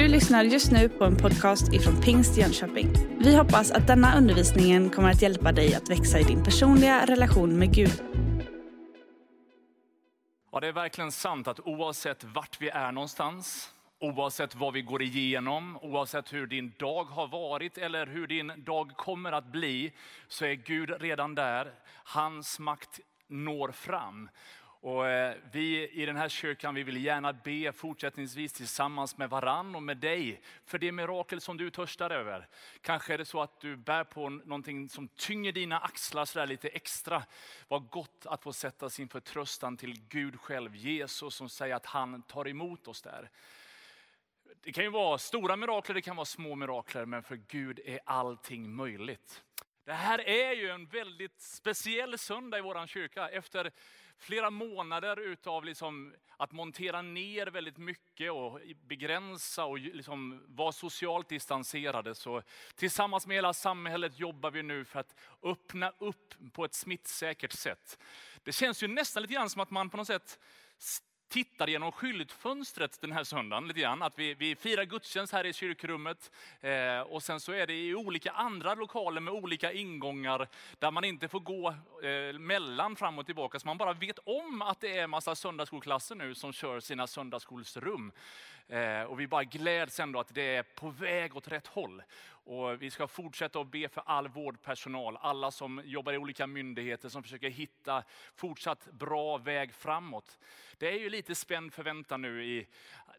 Du lyssnar just nu på en podcast ifrån Pingst Jönköping. Vi hoppas att denna undervisning kommer att hjälpa dig att växa i din personliga relation med Gud. Ja, det är verkligen sant att oavsett vart vi är någonstans, oavsett vad vi går igenom, oavsett hur din dag har varit eller hur din dag kommer att bli, så är Gud redan där. Hans makt når fram. Och eh, vi i den här kyrkan vi vill gärna be fortsättningsvis tillsammans med varann och med dig för det mirakel som du törstar över. Kanske är det så att du bär på någonting som tynger dina axlar så lite extra. Vad gott att få sätta sin förtröstan till Gud själv, Jesus som säger att han tar emot oss där. Det kan ju vara stora mirakler, det kan vara små mirakler, men för Gud är allting möjligt. Det här är ju en väldigt speciell söndag i vår kyrka. Efter flera månader utav liksom att montera ner väldigt mycket och begränsa och liksom vara socialt distanserade. Så tillsammans med hela samhället jobbar vi nu för att öppna upp på ett smittsäkert sätt. Det känns ju nästan lite grann som att man på något sätt tittar genom skyltfönstret den här söndagen. Lite grann. Att vi, vi firar gudstjänst här i kyrkrummet eh, och sen så är det i olika andra lokaler med olika ingångar där man inte får gå eh, mellan fram och tillbaka. Så man bara vet om att det är en massa söndagsskolklasser nu som kör sina söndagsskolsrum. Eh, och vi bara gläds ändå att det är på väg åt rätt håll. Och vi ska fortsätta att be för all vårdpersonal, alla som jobbar i olika myndigheter som försöker hitta fortsatt bra väg framåt. Det är ju lite spänd förväntan nu i,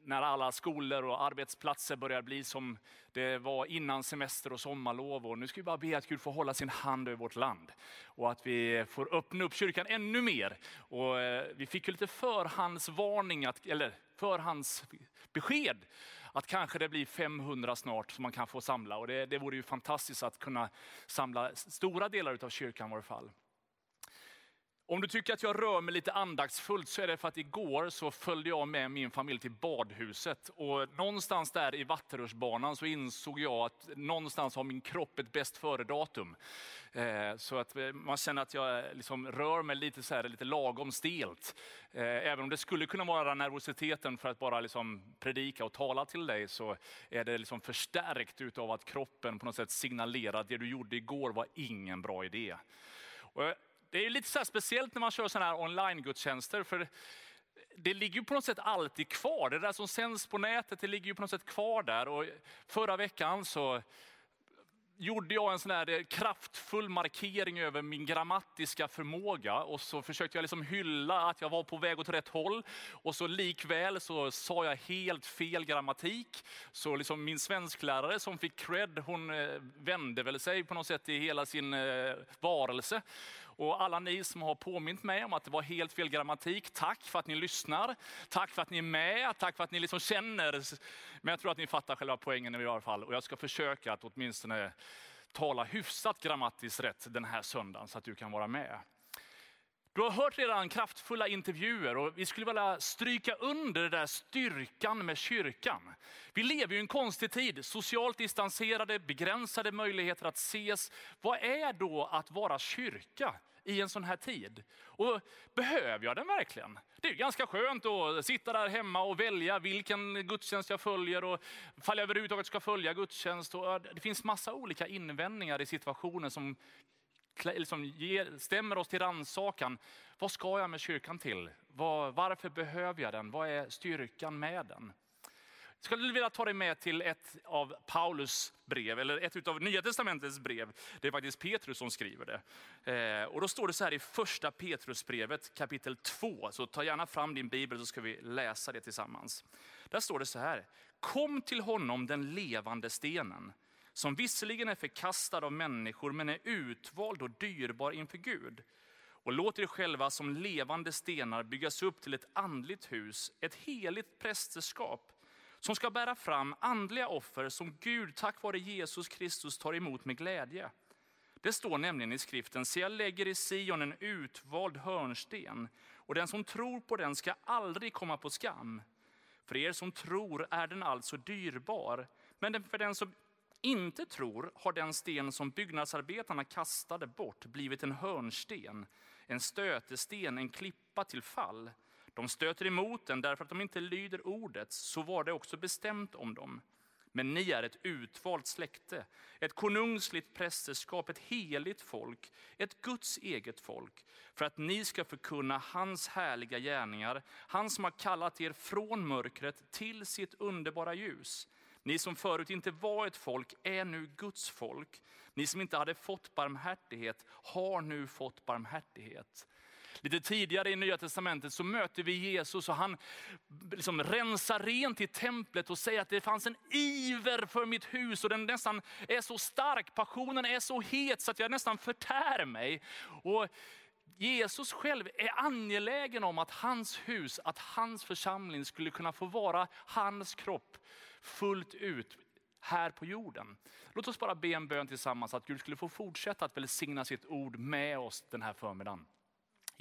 när alla skolor och arbetsplatser börjar bli som det var innan semester och sommarlov. Och nu ska vi bara be att Gud får hålla sin hand över vårt land. Och att vi får öppna upp kyrkan ännu mer. Och eh, vi fick ju lite förhandsvarning, att, eller förhandsbesked att kanske det blir 500 snart som man kan få samla. Och det, det vore ju fantastiskt att kunna samla stora delar av kyrkan i varje fall. Om du tycker att jag rör mig lite andaktsfullt så är det för att igår så följde jag med min familj till badhuset. Och någonstans där i vattenrutschbanan så insåg jag att någonstans har min kropp ett bäst före-datum. Eh, så att eh, man känner att jag eh, liksom rör mig lite, så här, lite lagom stelt. Även om det skulle kunna vara nervositeten för att bara liksom predika och tala till dig så är det liksom förstärkt utav att kroppen på något sätt signalerar att det du gjorde igår var ingen bra idé. Och det är lite så speciellt när man kör sådana här online-gudstjänster. För det ligger ju på något sätt alltid kvar. Det där som sänds på nätet, det ligger ju på något sätt kvar där. Och förra veckan så gjorde jag en sån här eh, kraftfull markering över min grammatiska förmåga och så försökte jag liksom hylla att jag var på väg åt rätt håll. Och så likväl så sa jag helt fel grammatik. Så liksom min svensklärare som fick cred, hon eh, vände väl sig på något sätt i hela sin eh, varelse. Och alla ni som har påmint mig om att det var helt fel grammatik, tack för att ni lyssnar. Tack för att ni är med, tack för att ni liksom känner. Men jag tror att ni fattar själva poängen i alla fall. Och jag ska försöka att åtminstone tala hyfsat grammatiskt rätt den här söndagen så att du kan vara med. Du har hört redan kraftfulla intervjuer och vi skulle vilja stryka under den där styrkan med kyrkan. Vi lever i en konstig tid, socialt distanserade, begränsade möjligheter att ses. Vad är då att vara kyrka i en sån här tid? Och behöver jag den verkligen? Det är ganska skönt att sitta där hemma och välja vilken gudstjänst jag följer och ifall jag överhuvudtaget ska följa gudstjänst. Och det finns massa olika invändningar i situationen som liksom ger, stämmer oss till rannsakan. Vad ska jag med kyrkan till? Var, varför behöver jag den? Vad är styrkan med den? Jag skulle vilja ta dig med till ett av Paulus brev, eller ett av Nya Testamentets brev. Det är faktiskt Petrus som skriver det. Eh, och då står det så här i första Petrusbrevet kapitel 2. Så ta gärna fram din bibel så ska vi läsa det tillsammans. Där står det så här. Kom till honom den levande stenen som visserligen är förkastad av människor men är utvald och dyrbar inför Gud. Och låt er själva som levande stenar byggas upp till ett andligt hus, ett heligt prästerskap som ska bära fram andliga offer som Gud tack vare Jesus Kristus tar emot med glädje. Det står nämligen i skriften, se jag lägger i Sion en utvald hörnsten och den som tror på den ska aldrig komma på skam. För er som tror är den alltså dyrbar, men för den som inte tror har den sten som byggnadsarbetarna kastade bort blivit en hörnsten, en stötesten, en klippa till fall. De stöter emot den därför att de inte lyder ordet, så var det också bestämt om dem. Men ni är ett utvalt släkte, ett konungsligt prästerskap, ett heligt folk, ett Guds eget folk, för att ni ska förkunna hans härliga gärningar, han som har kallat er från mörkret till sitt underbara ljus. Ni som förut inte var ett folk är nu Guds folk. Ni som inte hade fått barmhärtighet har nu fått barmhärtighet. Lite tidigare i Nya Testamentet så möter vi Jesus och han liksom rensar rent i templet och säger att det fanns en iver för mitt hus och den nästan är så stark, passionen är så het så att jag nästan förtär mig. Och Jesus själv är angelägen om att hans hus, att hans församling skulle kunna få vara hans kropp fullt ut här på jorden. Låt oss bara be en bön tillsammans att Gud skulle få fortsätta att välsigna sitt ord med oss den här förmiddagen.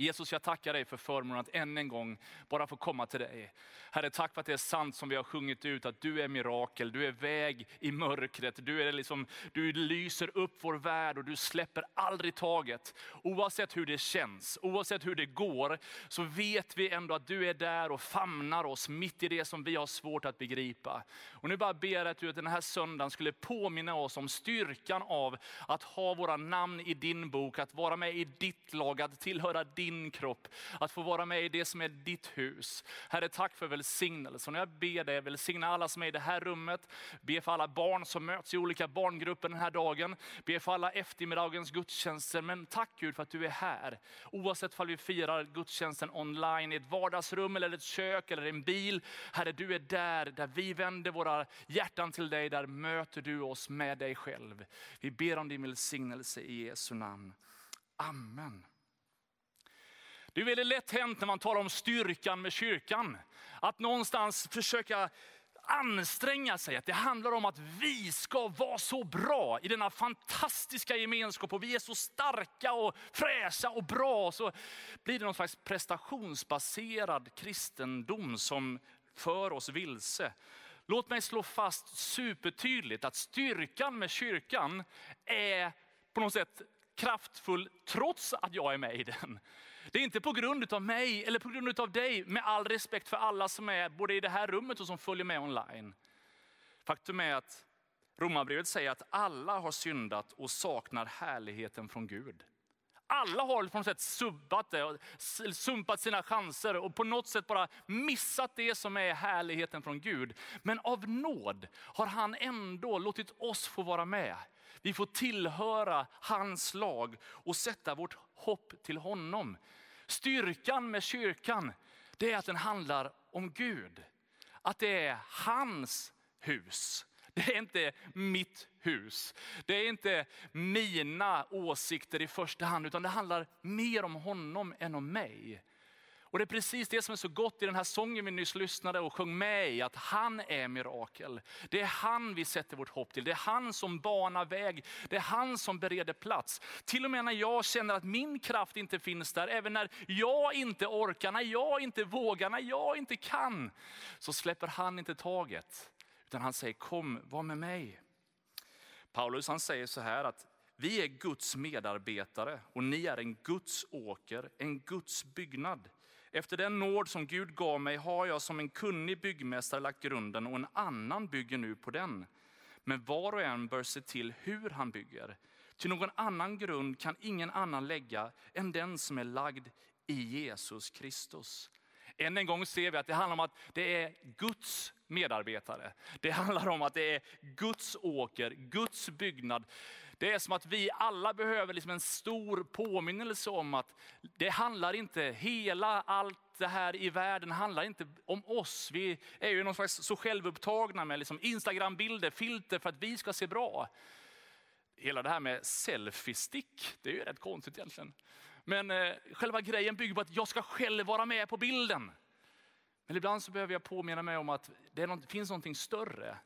Jesus, jag tackar dig för förmånen att än en gång bara få komma till dig. Herre, tack för att det är sant som vi har sjungit ut, att du är mirakel, du är väg i mörkret, du, är liksom, du lyser upp vår värld och du släpper aldrig taget. Oavsett hur det känns, oavsett hur det går, så vet vi ändå att du är där och famnar oss mitt i det som vi har svårt att begripa. Och nu bara ber jag att du den här söndagen skulle påminna oss om styrkan av att ha våra namn i din bok, att vara med i ditt lag, att tillhöra din din kropp, att få vara med i det som är ditt hus. Herre, tack för välsignelsen. Jag ber dig välsigna alla som är i det här rummet. Be för alla barn som möts i olika barngrupper den här dagen. Be för alla eftermiddagens gudstjänster. Men tack Gud för att du är här. Oavsett om vi firar gudstjänsten online i ett vardagsrum eller ett kök eller en bil. Herre, du är där, där vi vänder våra hjärtan till dig. Där möter du oss med dig själv. Vi ber om din välsignelse i Jesu namn. Amen. Det är väldigt lätt hänt när man talar om styrkan med kyrkan. Att någonstans försöka anstränga sig. Att det handlar om att vi ska vara så bra i denna fantastiska gemenskap. Och vi är så starka och fräscha och bra. Så blir det någon slags prestationsbaserad kristendom som för oss vilse. Låt mig slå fast supertydligt att styrkan med kyrkan är på något sätt kraftfull trots att jag är med i den. Det är inte på grund av mig eller på grund av dig, med all respekt för alla som är både i det här rummet och som följer med online. Faktum är att Romarbrevet säger att alla har syndat och saknar härligheten från Gud. Alla har på något sätt subbat det, sumpat sina chanser och på något sätt bara missat det som är härligheten från Gud. Men av nåd har han ändå låtit oss få vara med. Vi får tillhöra hans lag och sätta vårt hopp till honom. Styrkan med kyrkan, det är att den handlar om Gud. Att det är hans hus. Det är inte mitt hus. Det är inte mina åsikter i första hand, utan det handlar mer om honom än om mig. Och det är precis det som är så gott i den här sången vi nyss lyssnade och sjöng med i, att han är mirakel. Det är han vi sätter vårt hopp till. Det är han som banar väg. Det är han som bereder plats. Till och med när jag känner att min kraft inte finns där, även när jag inte orkar, när jag inte vågar, när jag inte kan, så släpper han inte taget. Utan han säger, kom, var med mig. Paulus han säger så här att vi är Guds medarbetare och ni är en Guds åker, en Guds byggnad. Efter den nåd som Gud gav mig har jag som en kunnig byggmästare lagt grunden och en annan bygger nu på den. Men var och en bör se till hur han bygger. Till någon annan grund kan ingen annan lägga än den som är lagd i Jesus Kristus. Än en gång ser vi att det handlar om att det är Guds medarbetare. Det handlar om att det är Guds åker, Guds byggnad. Det är som att vi alla behöver liksom en stor påminnelse om att det handlar inte, hela allt det här i världen handlar inte om oss. Vi är ju någon slags så självupptagna med liksom Instagram-bilder, filter för att vi ska se bra. Hela det här med selfie-stick, det är ju rätt konstigt egentligen. Men eh, själva grejen bygger på att jag ska själv vara med på bilden. Men ibland så behöver jag påminna mig om att det, något, det finns någonting större.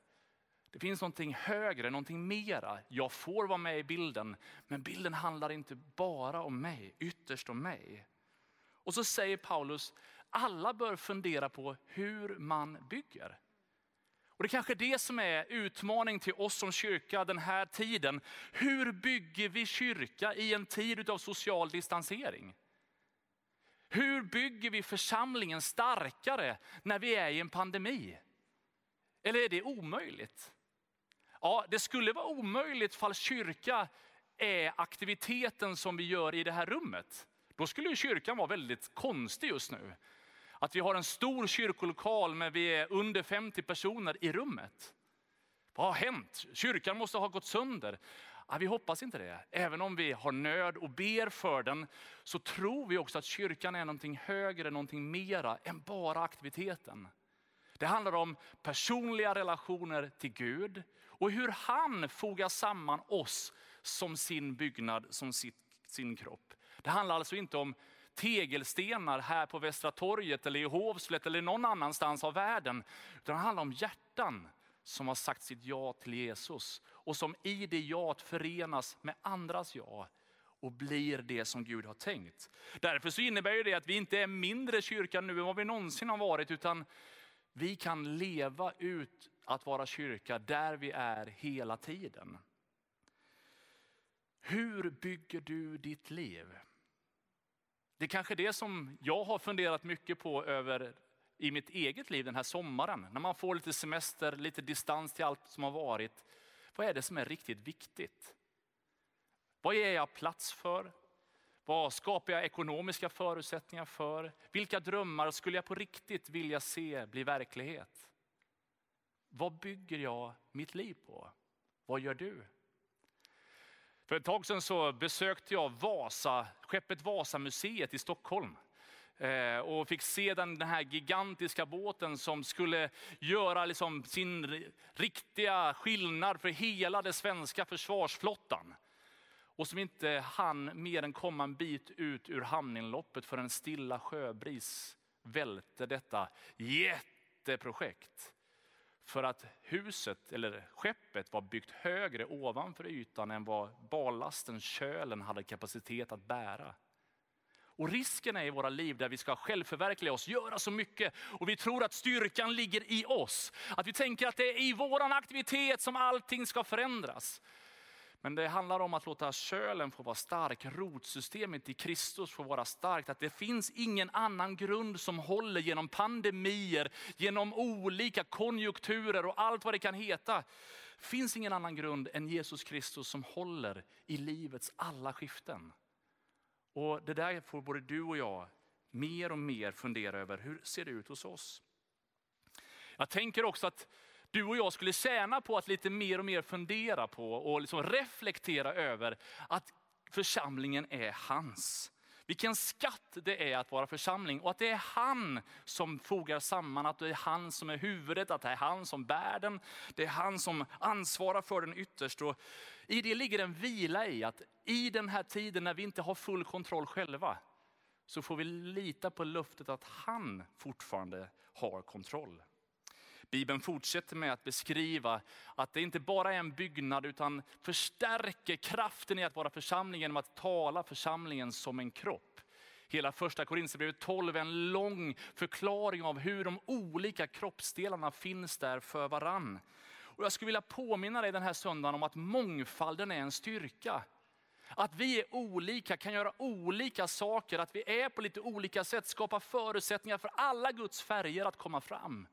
Det finns någonting högre, någonting mera. Jag får vara med i bilden, men bilden handlar inte bara om mig, ytterst om mig. Och så säger Paulus, alla bör fundera på hur man bygger. Och Det är kanske det som är utmaning till oss som kyrka den här tiden. Hur bygger vi kyrka i en tid av social distansering? Hur bygger vi församlingen starkare när vi är i en pandemi? Eller är det omöjligt? Ja, det skulle vara omöjligt fall kyrka är aktiviteten som vi gör i det här rummet. Då skulle ju kyrkan vara väldigt konstig just nu. Att vi har en stor kyrkolokal men vi är under 50 personer i rummet. Vad har hänt? Kyrkan måste ha gått sönder. Ja, vi hoppas inte det. Även om vi har nöd och ber för den så tror vi också att kyrkan är någonting högre, någonting mera än bara aktiviteten. Det handlar om personliga relationer till Gud och hur han fogar samman oss som sin byggnad, som sitt, sin kropp. Det handlar alltså inte om tegelstenar här på Västra torget eller i Hovslätt eller någon annanstans av världen. Utan det handlar om hjärtan som har sagt sitt ja till Jesus och som i det jaet förenas med andras ja och blir det som Gud har tänkt. Därför så innebär det att vi inte är mindre kyrkan nu än vad vi någonsin har varit utan vi kan leva ut att vara kyrka där vi är hela tiden. Hur bygger du ditt liv? Det är kanske det som jag har funderat mycket på över i mitt eget liv den här sommaren. När man får lite semester, lite distans till allt som har varit. Vad är det som är riktigt viktigt? Vad ger jag plats för? Vad skapar jag ekonomiska förutsättningar för? Vilka drömmar skulle jag på riktigt vilja se bli verklighet? Vad bygger jag mitt liv på? Vad gör du? För ett tag sedan så besökte jag Vasa, skeppet Vasamuseet i Stockholm. Eh, och fick se den, den här gigantiska båten som skulle göra liksom sin riktiga skillnad för hela den svenska försvarsflottan. Och som inte hann mer än komma en bit ut ur hamninloppet för en stilla sjöbris välte detta jätteprojekt. För att huset, eller skeppet, var byggt högre ovanför ytan än vad ballasten, kölen, hade kapacitet att bära. Och risken är i våra liv där vi ska självförverkliga oss, göra så mycket och vi tror att styrkan ligger i oss. Att vi tänker att det är i våran aktivitet som allting ska förändras. Men det handlar om att låta kölen få vara stark, rotsystemet i Kristus få vara starkt. Att det finns ingen annan grund som håller genom pandemier, genom olika konjunkturer och allt vad det kan heta. Det finns ingen annan grund än Jesus Kristus som håller i livets alla skiften. Och det där får både du och jag mer och mer fundera över. Hur ser det ut hos oss? Jag tänker också att du och jag skulle tjäna på att lite mer och mer fundera på och liksom reflektera över att församlingen är hans. Vilken skatt det är att vara församling och att det är han som fogar samman, att det är han som är huvudet, att det är han som bär den. Det är han som ansvarar för den ytterst. Och I det ligger en vila i att i den här tiden när vi inte har full kontroll själva, så får vi lita på löftet att han fortfarande har kontroll. Bibeln fortsätter med att beskriva att det inte bara är en byggnad utan förstärker kraften i att vara församling genom att tala församlingen som en kropp. Hela första Korinthierbrevet 12 är en lång förklaring av hur de olika kroppsdelarna finns där för varann. Och jag skulle vilja påminna dig den här söndagen om att mångfalden är en styrka. Att vi är olika, kan göra olika saker, att vi är på lite olika sätt, skapar förutsättningar för alla Guds färger att komma fram.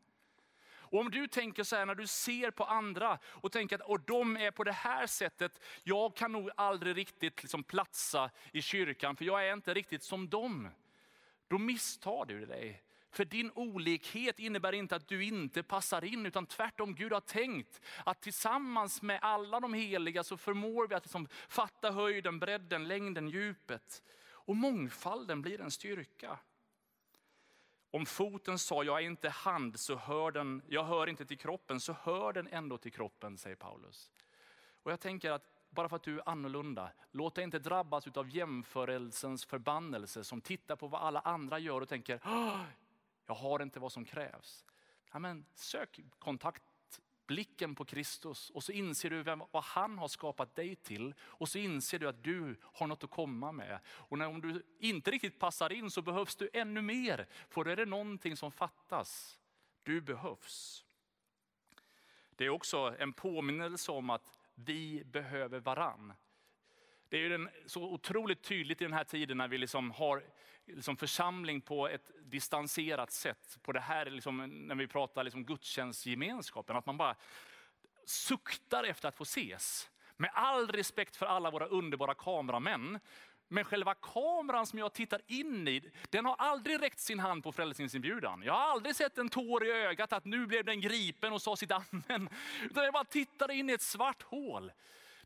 Och om du tänker så här när du ser på andra och tänker att och de är på det här sättet, jag kan nog aldrig riktigt liksom platsa i kyrkan för jag är inte riktigt som dem. Då misstar du dig. För din olikhet innebär inte att du inte passar in, utan tvärtom Gud har tänkt att tillsammans med alla de heliga så förmår vi att liksom fatta höjden, bredden, längden, djupet. Och mångfalden blir en styrka. Om foten sa jag är inte hand, så hör den, jag hör inte till kroppen, så hör den ändå till kroppen, säger Paulus. Och jag tänker att bara för att du är annorlunda, låt dig inte drabbas av jämförelsens förbannelse som tittar på vad alla andra gör och tänker, jag har inte vad som krävs. Ja, men sök kontakt blicken på Kristus och så inser du vem, vad han har skapat dig till. Och så inser du att du har något att komma med. Och när, om du inte riktigt passar in så behövs du ännu mer. För då är det någonting som fattas. Du behövs. Det är också en påminnelse om att vi behöver varann. Det är ju den, så otroligt tydligt i den här tiden när vi liksom har liksom församling på ett distanserat sätt. På det här, liksom, när vi pratar liksom gudstjänstgemenskapen, att man bara suktar efter att få ses. Med all respekt för alla våra underbara kameramän, men själva kameran som jag tittar in i, den har aldrig räckt sin hand på frälsningsinbjudan. Jag har aldrig sett en tår i ögat att nu blev den gripen och sa sitt amen. Utan jag bara tittar in i ett svart hål.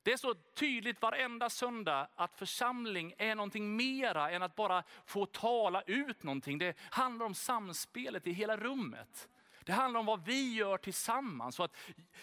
Det är så tydligt varenda söndag att församling är någonting mera än att bara få tala ut någonting. Det handlar om samspelet i hela rummet. Det handlar om vad vi gör tillsammans. Så att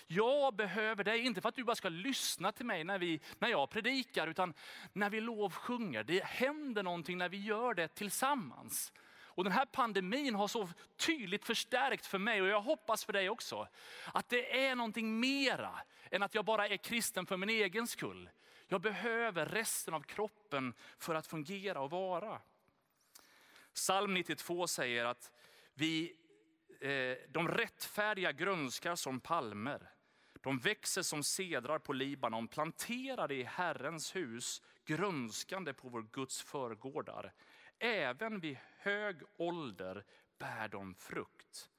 jag behöver dig, inte för att du bara ska lyssna till mig när, vi, när jag predikar, utan när vi lovsjunger. Det händer någonting när vi gör det tillsammans. Och den här pandemin har så tydligt förstärkt för mig och jag hoppas för dig också. Att det är någonting mera än att jag bara är kristen för min egen skull. Jag behöver resten av kroppen för att fungera och vara. Psalm 92 säger att vi, eh, de rättfärdiga grönskar som palmer. De växer som sedrar på Libanon, planterade i Herrens hus, grönskande på vår Guds förgårdar. Även vid hög ålder bär de frukt.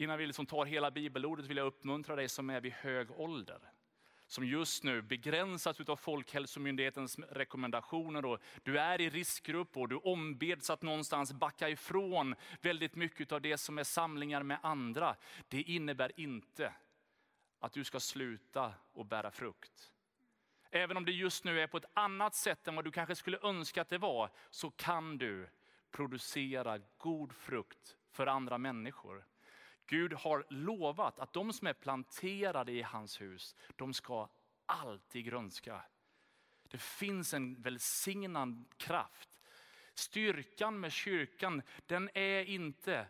Innan vi liksom tar hela bibelordet vill jag uppmuntra dig som är vid hög ålder. Som just nu begränsas av Folkhälsomyndighetens rekommendationer. Och du är i riskgrupp och du ombeds att någonstans backa ifrån väldigt mycket av det som är samlingar med andra. Det innebär inte att du ska sluta och bära frukt. Även om det just nu är på ett annat sätt än vad du kanske skulle önska att det var, så kan du producera god frukt för andra människor. Gud har lovat att de som är planterade i hans hus, de ska alltid grönska. Det finns en välsignad kraft. Styrkan med kyrkan, den är inte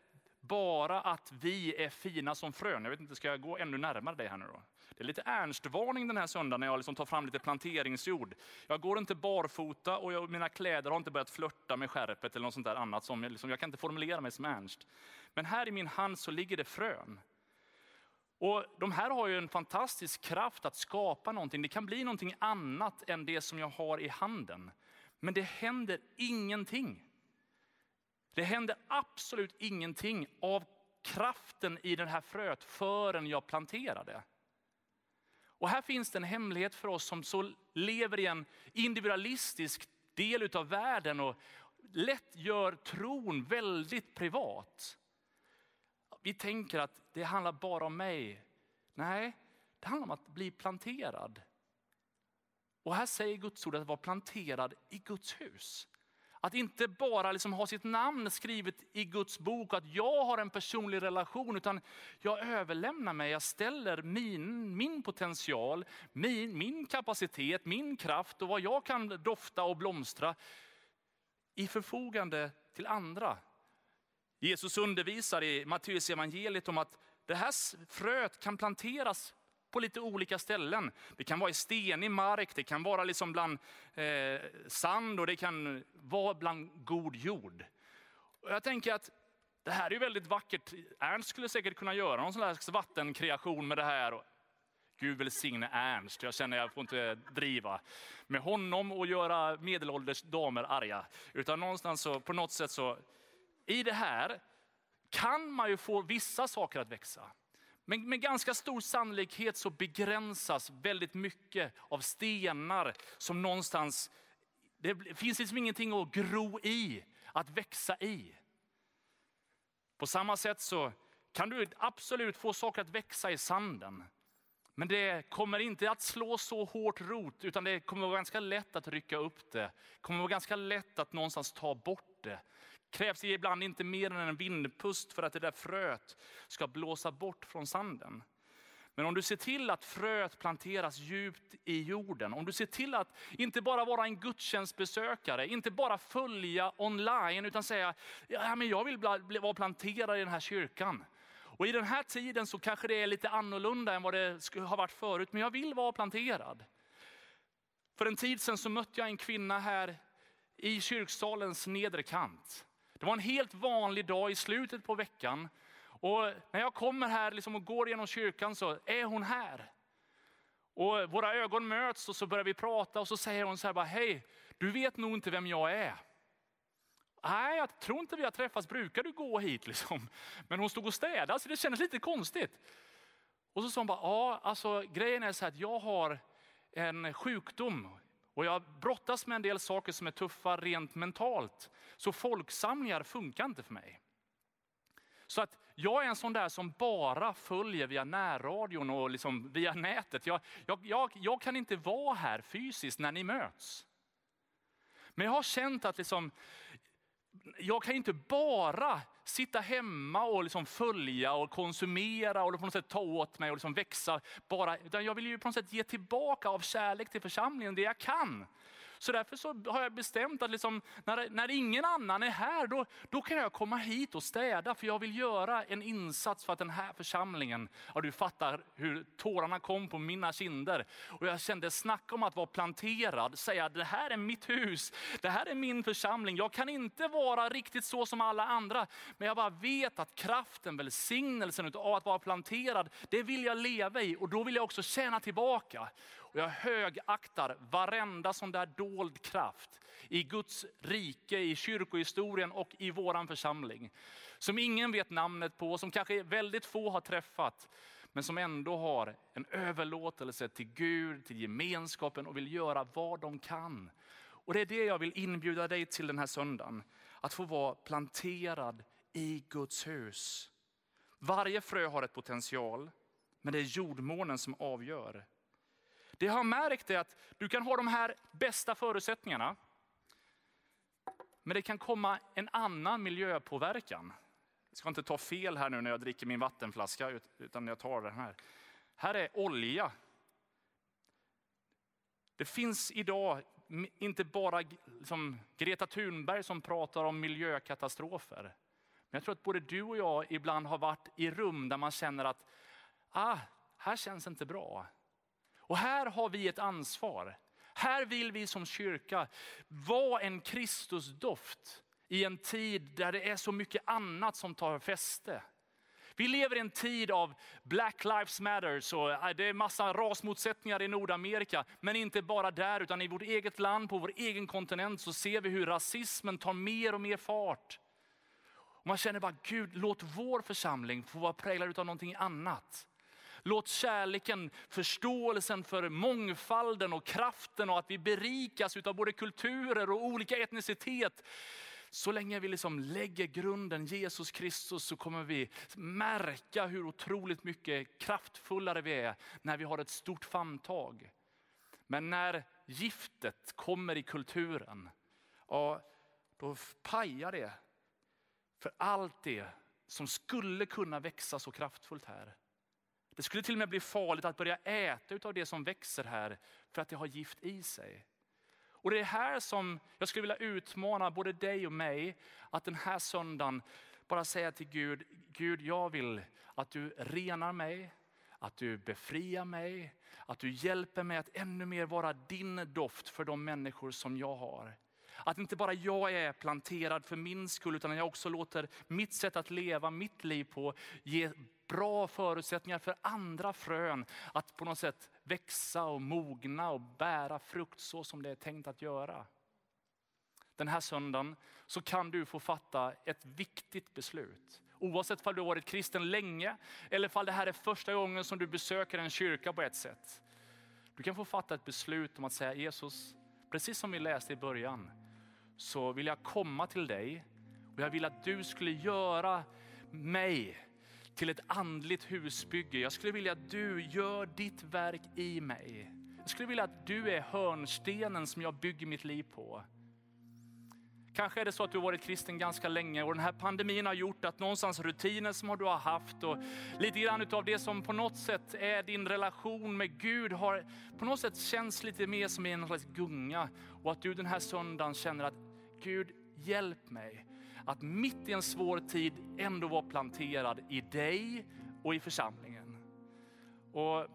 bara att vi är fina som frön. Jag vet inte, ska jag gå ännu närmare dig här nu då? Det är lite Ernst-varning den här söndagen när jag liksom tar fram lite planteringsjord. Jag går inte barfota och jag, mina kläder har inte börjat flörta med skärpet eller något sånt där annat. Som jag, liksom, jag kan inte formulera mig som Ernst. Men här i min hand så ligger det frön. Och de här har ju en fantastisk kraft att skapa någonting. Det kan bli någonting annat än det som jag har i handen. Men det händer ingenting. Det händer absolut ingenting av kraften i det här fröet förrän jag planterar det. Och här finns det en hemlighet för oss som så lever i en individualistisk del av världen och lätt gör tron väldigt privat. Vi tänker att det handlar bara om mig. Nej, det handlar om att bli planterad. Och här säger Guds ord att vara planterad i Guds hus. Att inte bara liksom ha sitt namn skrivet i Guds bok, att jag har en personlig relation, utan jag överlämnar mig, jag ställer min, min potential, min, min kapacitet, min kraft och vad jag kan dofta och blomstra i förfogande till andra. Jesus undervisar i Matteus evangeliet om att det här fröet kan planteras på lite olika ställen. Det kan vara i stenig mark, det kan vara liksom bland eh, sand och det kan vara bland god jord. Och jag tänker att det här är väldigt vackert. Ernst skulle säkert kunna göra någon slags vattenkreation med det här. Gud välsigne Ernst, jag känner att jag får inte driva med honom och göra medelålders damer arga. Utan någonstans så, på något sätt så, i det här kan man ju få vissa saker att växa. Men med ganska stor sannolikhet så begränsas väldigt mycket av stenar som någonstans, det finns liksom ingenting att gro i, att växa i. På samma sätt så kan du absolut få saker att växa i sanden. Men det kommer inte att slå så hårt rot, utan det kommer vara ganska lätt att rycka upp det. Det kommer vara ganska lätt att någonstans ta bort det krävs det ibland inte mer än en vindpust för att det där fröet ska blåsa bort från sanden. Men om du ser till att fröet planteras djupt i jorden, om du ser till att inte bara vara en gudstjänstbesökare, inte bara följa online, utan säga, ja, men jag vill vara planterad i den här kyrkan. Och i den här tiden så kanske det är lite annorlunda än vad det har varit förut, men jag vill vara planterad. För en tid sedan så mötte jag en kvinna här i kyrksalens nedre kant. Det var en helt vanlig dag i slutet på veckan. Och när jag kommer här liksom och går genom kyrkan så är hon här. Och våra ögon möts och så börjar vi prata och så säger hon så här bara, hej, du vet nog inte vem jag är. Nej, jag tror inte vi har träffats. Brukar du gå hit liksom? Men hon stod och städade så det kändes lite konstigt. Och så sa hon bara, ja alltså grejen är så här att jag har en sjukdom och jag brottas med en del saker som är tuffa rent mentalt. Så folksamlingar funkar inte för mig. Så att jag är en sån där som bara följer via närradion och liksom via nätet. Jag, jag, jag, jag kan inte vara här fysiskt när ni möts. Men jag har känt att liksom, jag kan inte bara sitta hemma och liksom följa och konsumera och på något sätt ta åt mig och liksom växa. Bara, utan jag vill ju på något sätt ge tillbaka av kärlek till församlingen det jag kan. Så därför så har jag bestämt att liksom, när, när ingen annan är här, då, då kan jag komma hit och städa. För jag vill göra en insats för att den här församlingen, ja, du fattar hur tårarna kom på mina kinder. Och jag kände, snacka om att vara planterad, säga det här är mitt hus, det här är min församling. Jag kan inte vara riktigt så som alla andra, men jag bara vet att kraften, välsignelsen av att vara planterad, det vill jag leva i och då vill jag också tjäna tillbaka. Och jag högaktar varenda sån där dold kraft i Guds rike, i kyrkohistorien och i våran församling. Som ingen vet namnet på, som kanske väldigt få har träffat. Men som ändå har en överlåtelse till Gud, till gemenskapen och vill göra vad de kan. Och det är det jag vill inbjuda dig till den här söndagen. Att få vara planterad i Guds hus. Varje frö har ett potential, men det är jordmånen som avgör. Det jag har märkt är att du kan ha de här bästa förutsättningarna. Men det kan komma en annan miljöpåverkan. Jag ska inte ta fel här nu när jag dricker min vattenflaska, utan jag tar den här. Här är olja. Det finns idag inte bara liksom Greta Thunberg som pratar om miljökatastrofer. Men jag tror att både du och jag ibland har varit i rum där man känner att ah, här känns inte bra. Och här har vi ett ansvar. Här vill vi som kyrka vara en Kristusdoft i en tid där det är så mycket annat som tar fäste. Vi lever i en tid av Black Lives Matter, så äh, det är massa rasmotsättningar i Nordamerika. Men inte bara där, utan i vårt eget land, på vår egen kontinent, så ser vi hur rasismen tar mer och mer fart. Och man känner bara, Gud, låt vår församling få vara präglad av någonting annat. Låt kärleken, förståelsen för mångfalden och kraften och att vi berikas av både kulturer och olika etnicitet. Så länge vi liksom lägger grunden Jesus Kristus så kommer vi märka hur otroligt mycket kraftfullare vi är när vi har ett stort famntag. Men när giftet kommer i kulturen, ja, då pajar det för allt det som skulle kunna växa så kraftfullt här. Det skulle till och med bli farligt att börja äta av det som växer här för att det har gift i sig. Och det är här som jag skulle vilja utmana både dig och mig att den här söndagen bara säga till Gud, Gud jag vill att du renar mig, att du befriar mig, att du hjälper mig att ännu mer vara din doft för de människor som jag har. Att inte bara jag är planterad för min skull utan jag också låter mitt sätt att leva mitt liv på ge bra förutsättningar för andra frön att på något sätt växa och mogna och bära frukt så som det är tänkt att göra. Den här söndagen så kan du få fatta ett viktigt beslut. Oavsett om du har varit kristen länge eller om det här är första gången som du besöker en kyrka på ett sätt. Du kan få fatta ett beslut om att säga Jesus, precis som vi läste i början, så vill jag komma till dig och jag vill att du skulle göra mig till ett andligt husbygge. Jag skulle vilja att du gör ditt verk i mig. Jag skulle vilja att du är hörnstenen som jag bygger mitt liv på. Kanske är det så att du har varit kristen ganska länge och den här pandemin har gjort att någonstans rutiner som du har haft och lite grann av det som på något sätt är din relation med Gud har på något sätt känts lite mer som en slags gunga. Och att du den här söndagen känner att Gud hjälp mig att mitt i en svår tid ändå vara planterad i dig och i församlingen. Och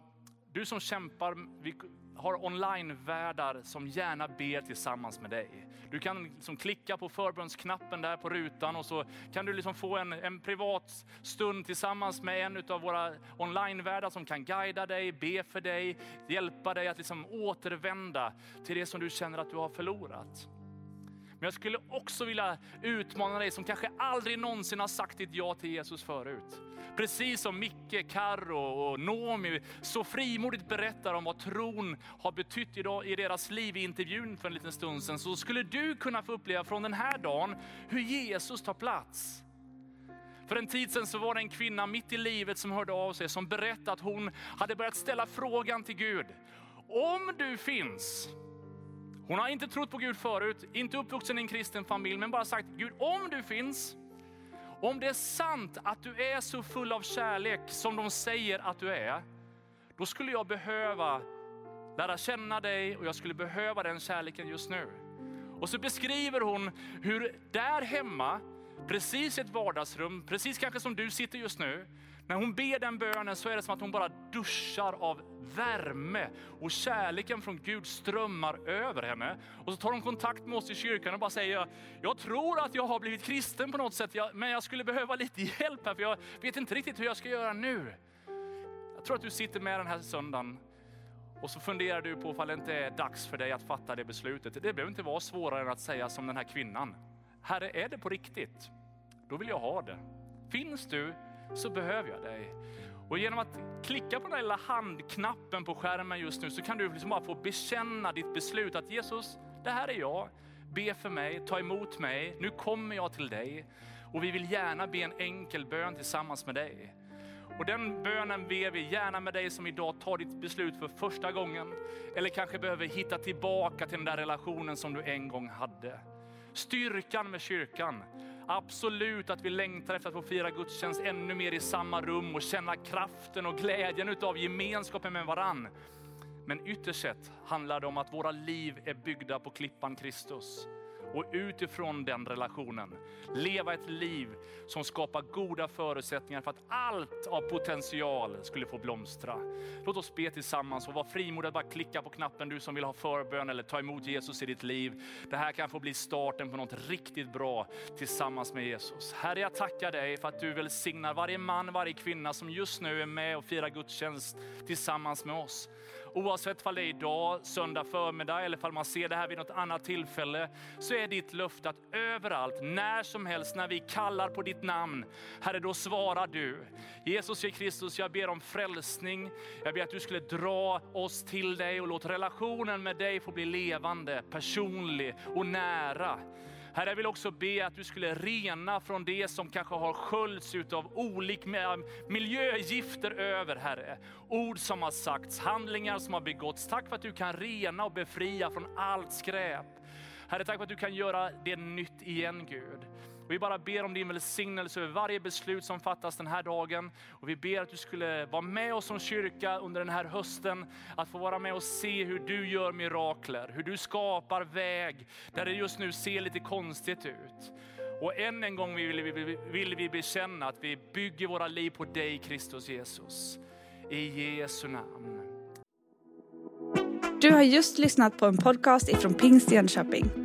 du som kämpar, vi har online-värdar som gärna ber tillsammans med dig. Du kan liksom klicka på förbönsknappen där på rutan och så kan du liksom få en, en privat stund tillsammans med en av våra online-värdar som kan guida dig, be för dig, hjälpa dig att liksom återvända till det som du känner att du har förlorat. Men jag skulle också vilja utmana dig som kanske aldrig någonsin har sagt ditt ja till Jesus förut. Precis som Micke, Karro och Nomi så frimodigt berättar om vad tron har betytt idag i deras liv i intervjun för en liten stund sedan, så skulle du kunna få uppleva från den här dagen hur Jesus tar plats. För en tid sedan så var det en kvinna mitt i livet som hörde av sig, som berättade att hon hade börjat ställa frågan till Gud. Om du finns, hon har inte trott på Gud förut, inte uppvuxen i en kristen familj, men bara sagt Gud om du finns, om det är sant att du är så full av kärlek som de säger att du är, då skulle jag behöva lära känna dig och jag skulle behöva den kärleken just nu. Och så beskriver hon hur där hemma, precis i ett vardagsrum, precis kanske som du sitter just nu, när hon ber den bönen så är det som att hon bara duschar av värme och kärleken från Gud strömmar över henne. Och så tar hon kontakt med oss i kyrkan och bara säger, jag tror att jag har blivit kristen på något sätt, men jag skulle behöva lite hjälp här för jag vet inte riktigt hur jag ska göra nu. Jag tror att du sitter med den här söndagen och så funderar du på ifall det inte är dags för dig att fatta det beslutet. Det behöver inte vara svårare än att säga som den här kvinnan. Herre, är det på riktigt? Då vill jag ha det. Finns du så behöver jag dig. Och genom att klicka på den lilla handknappen på skärmen just nu så kan du liksom bara få bekänna ditt beslut att Jesus, det här är jag. Be för mig, ta emot mig, nu kommer jag till dig. Och vi vill gärna be en enkel bön tillsammans med dig. Och den bönen ber vi gärna med dig som idag tar ditt beslut för första gången. Eller kanske behöver hitta tillbaka till den där relationen som du en gång hade. Styrkan med kyrkan Absolut att vi längtar efter att få fira gudstjänst ännu mer i samma rum och känna kraften och glädjen utav gemenskapen med varann. Men ytterst sett handlar det om att våra liv är byggda på klippan Kristus och utifrån den relationen leva ett liv som skapar goda förutsättningar för att allt av potential skulle få blomstra. Låt oss be tillsammans och var frimodig att bara klicka på knappen du som vill ha förbön eller ta emot Jesus i ditt liv. Det här kan få bli starten på något riktigt bra tillsammans med Jesus. Herre, jag tackar dig för att du välsignar varje man, varje kvinna som just nu är med och firar gudstjänst tillsammans med oss. Oavsett om det är idag, söndag förmiddag eller om man ser det här vid något annat tillfälle, så är ditt löfte att överallt, när som helst, när vi kallar på ditt namn, Herre, då svarar du. Jesus Kristus, jag ber om frälsning. Jag ber att du skulle dra oss till dig och låt relationen med dig få bli levande, personlig och nära. Herre, jag vill också be att du skulle rena från det som kanske har sköljts av olika äh, miljögifter över, Herre. Ord som har sagts, handlingar som har begåtts. Tack för att du kan rena och befria från allt skräp. Herre, tack för att du kan göra det nytt igen, Gud. Och vi bara ber om din välsignelse över varje beslut som fattas den här dagen. Och vi ber att du skulle vara med oss som kyrka under den här hösten. Att få vara med och se hur du gör mirakler, hur du skapar väg där det just nu ser lite konstigt ut. Och än en gång vill vi, vill vi bekänna att vi bygger våra liv på dig Kristus Jesus. I Jesu namn. Du har just lyssnat på en podcast ifrån Pingst Jönköping.